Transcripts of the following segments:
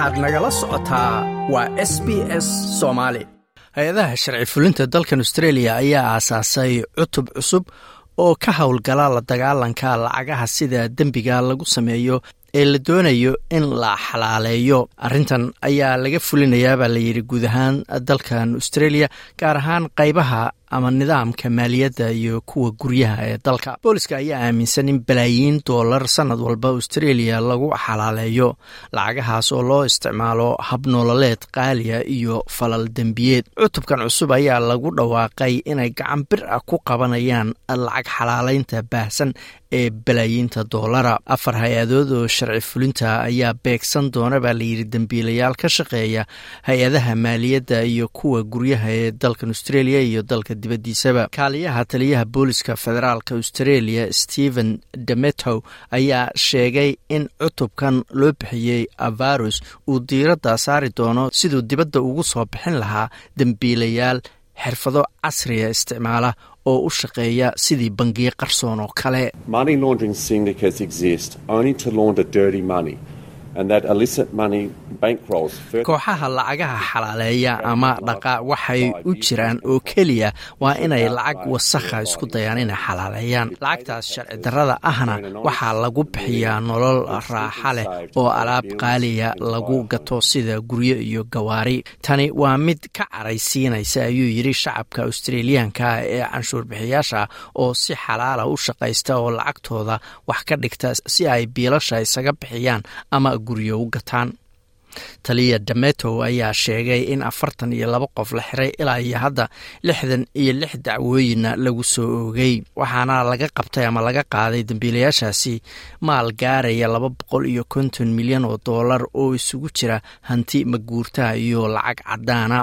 waxaad nagala socotaa waa s b s soomaali. Hay'adaha sharci fulinta dalkan australia ayaa aasaasay cutub cusub oo ka howlgala la dagaalanka lacagaha sida dembiga lagu sameeyo ee la doonayo in la xalaaleeyo. Arrintan ayaa laga fulinayaa baa layidhi guud ahaan dalkan australia gaar ahaan qaybaha ama nidaamka maaliyadda iyo kuwa guryaha ee dalka. Booliska ayaa aaminsan in balaayiin doolar sannad walba australia lagu xalaaleeyo lacagahaas oo loo isticmaalo habnoololeed qaaliya iyo falal dembiyeed. Cutubkan cusub ayaa lagu dhawaaqay inay gacan bir ah ku qabanayaan lacag xalaaleynta baahsan ee balaayiinta doolara afar hay'adood oo sharci fulinta ayaa beegsan doona baa layidhi dembiilayaal ka shaqeeya hay'adaha maaliyadda iyo kuwa guryaha ee dalkan australia iyo dalka dibadiisaba kaaliyaha taliyaha booliska federaalka australia stephen demetow ayaa sheegay in cutubkan loo bixiyey avarus uu diiradda saari doono siduu dibadda ugu soo bixin lahaa dembiilayaal xirfado casriga isticmaala oo u shaqeeya sidii bangiyo qarsoon oo kale kooxaha lacagaha xalaaleeya ama dhaqa waxay u jiraan oo keliya waa inay lacag wasakha isku dayaan inay xalaaleeyaan. Lacagtaas sharci darrada ahna waxaa lagu bixiyaa nolol raaxa leh oo alaab qaaliya lagu gato sida guryo iyo gawaari. Tani waa mid ka caraysiinaysa ayuu yidhi shacabka australiyaanka ee canshuurbixiyaasha oo si xalaala u shaqaysta oo lacagtooda wax ka dhigta si ay biilasha isaga bixiyaan ama guryo u gataan. Taliya dametow ayaa sheegay in afartan iyo laba qof la xiray ilaa iyo hadda lixdan iyo lix dacwooyinna lagu soo oogay. Waxaana laga qabtay ama laga qaaday dembiilayaashaasi maal gaaraya laba boqol iyo konton milyan oo doolar oo isugu jira hanti maguurtaha iyo lacag caddaana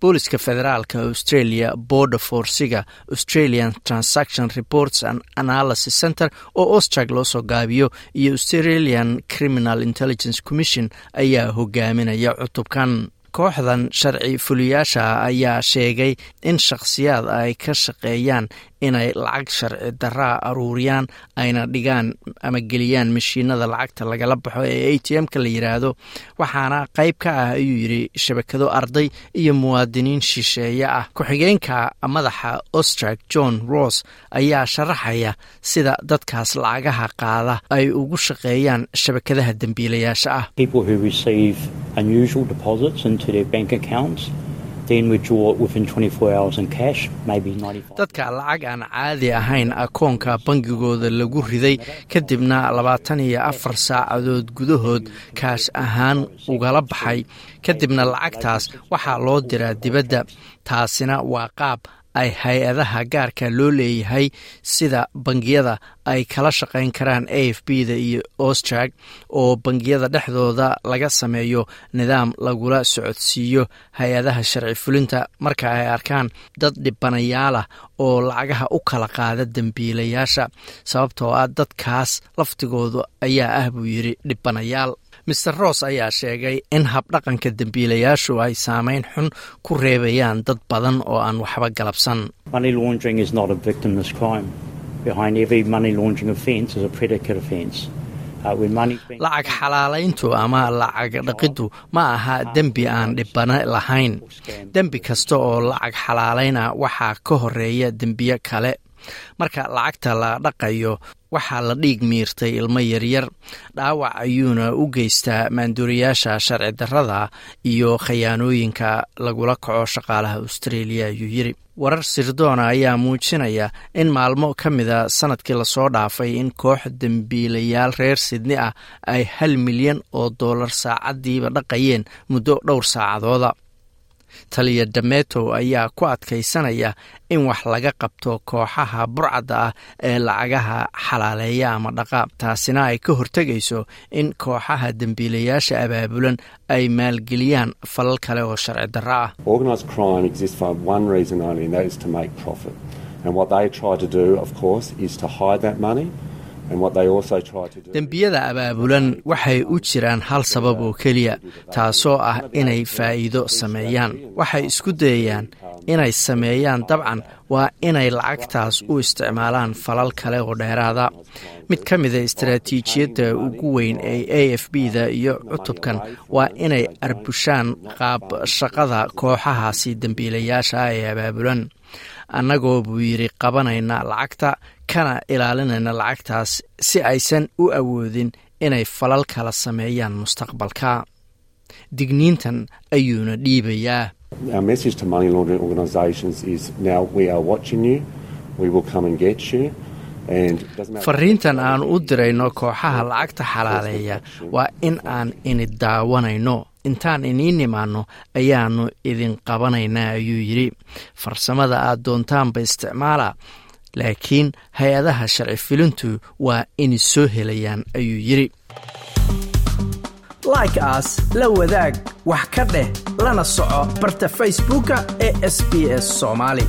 booliska federaalka australia border forsiga australian transaction reports and analysis center oo austrag loo soo gaabiyo iyo australian criminal intelligence commission ayaa hogaaminaya cutubkan kooxdan sharci fuliyaasha ayaa sheegay in shakhsiyaad ay ka shaqeeyaan inay lacag sharci daraa aruuriyaan ayna dhigaan ama geliyaan mashiinada lacagta lagala baxo ee a t m-ka la yidhaahdo waxaana qayb ka ah ayuu yidhi shabakado arday iyo muwaadiniin shisheeye ah. Ku-xigeenka madaxa austrag john ross ayaa sharaxaya sida dadkaas lacagaha qaada ay ugu shaqeeyaan shabakadaha dembiilayaasha ah dadka lacag aan caadi ahayn akoonka bangigooda lagu riday kadibna labaatan iyo afar saacadood gudahood kaash ahaan ugala baxay. Kadibna lacagtaas waxaa loo diraa dibadda taasina waa qaab ay hay'adaha gaarka loo leeyahay sida bangiyada ay kala shaqayn karaan a f b da iyo austrag oo bangiyada dhexdooda laga sameeyo nidaam lagula socodsiiyo hay'adaha sharci fulinta. Marka ay arkaan dad dhibanayaal ah oo lacagaha u kala qaada dembiilayaasha sababtoo ah dadkaas laftigoodu ayaa ah buu yidhi dhibanayaal maer ross ayaa sheegay in habdhaqanka dembiilayaashu ay saameyn xun ku reebayaan dad badan oo aan waxba galabsan. Lacag xalaalayntu ama lacag dhaqiddu ma aha dembi aan dhibano lahayn. Dembi kasta oo lacag xalaalayna waxaa ka horreeya dembiyo kale marka lacagta la dhaqayo waxaa la dhiig miirtay ilmo yaryar. Dhaawac ayuuna u geystaa maanduuriyaasha sharci darrada iyo khayaanooyinka lagula kaco shaqaalaha australia ayuu yidhi. Warar sirdoona ayaa muujinaya in maalmo ka mida sannadkii la soo dhaafay in koox dembiilayaal reer sidni ah ay hal milyan oo dollar saacadiiba dhaqayeen muddo dhowr saacadooda taliya dametow ayaa ku adkaysanaya in wax laga qabto kooxaha burcadda ah ee lacagaha xalaaleeya ama dhaqa taasina ay ka hortegayso in kooxaha dembiilayaasha abaabulan ay maalgeliyaan falal kale oo sharci darro ah dembiyada abaabulan waxay u jiraan hal sabab oo keliya taasoo ah inay faa'iido sameeyaan. Waxay isku dayayaan inay sameeyaan dabcan waa inay lacagtaas u isticmaalaan falal kale oo dheeraada. Mid ka mida istaraatiijiyadda ugu weyn ee a f b da iyo cutubkan waa inay arbushaan qaab shaqada kooxahaasi dembiilayaasha ah ee abaabulan annagoo buu yidhi qabanayna lacagta kana ilaalinayna lacagtaas si aysan u awoodin inay falal kala sameeyaan mustaqbalka. Digniintan ayuuna dhiibayaa. Fariintan aan u dirayno kooxaha lacagta xalaaleeya waa in aan ini daawanayno intaan iniin nimaanno ayaannu idin qabanaynaa ayuu yidhi. Farsamada aad doontaanba isticmaala laakiin hay'adaha sharci filintu waa inay soo helayaan ayuu yidhi. Like aas la wadaag wax ka dheh lana soco barta facebooka ee sb s soomaali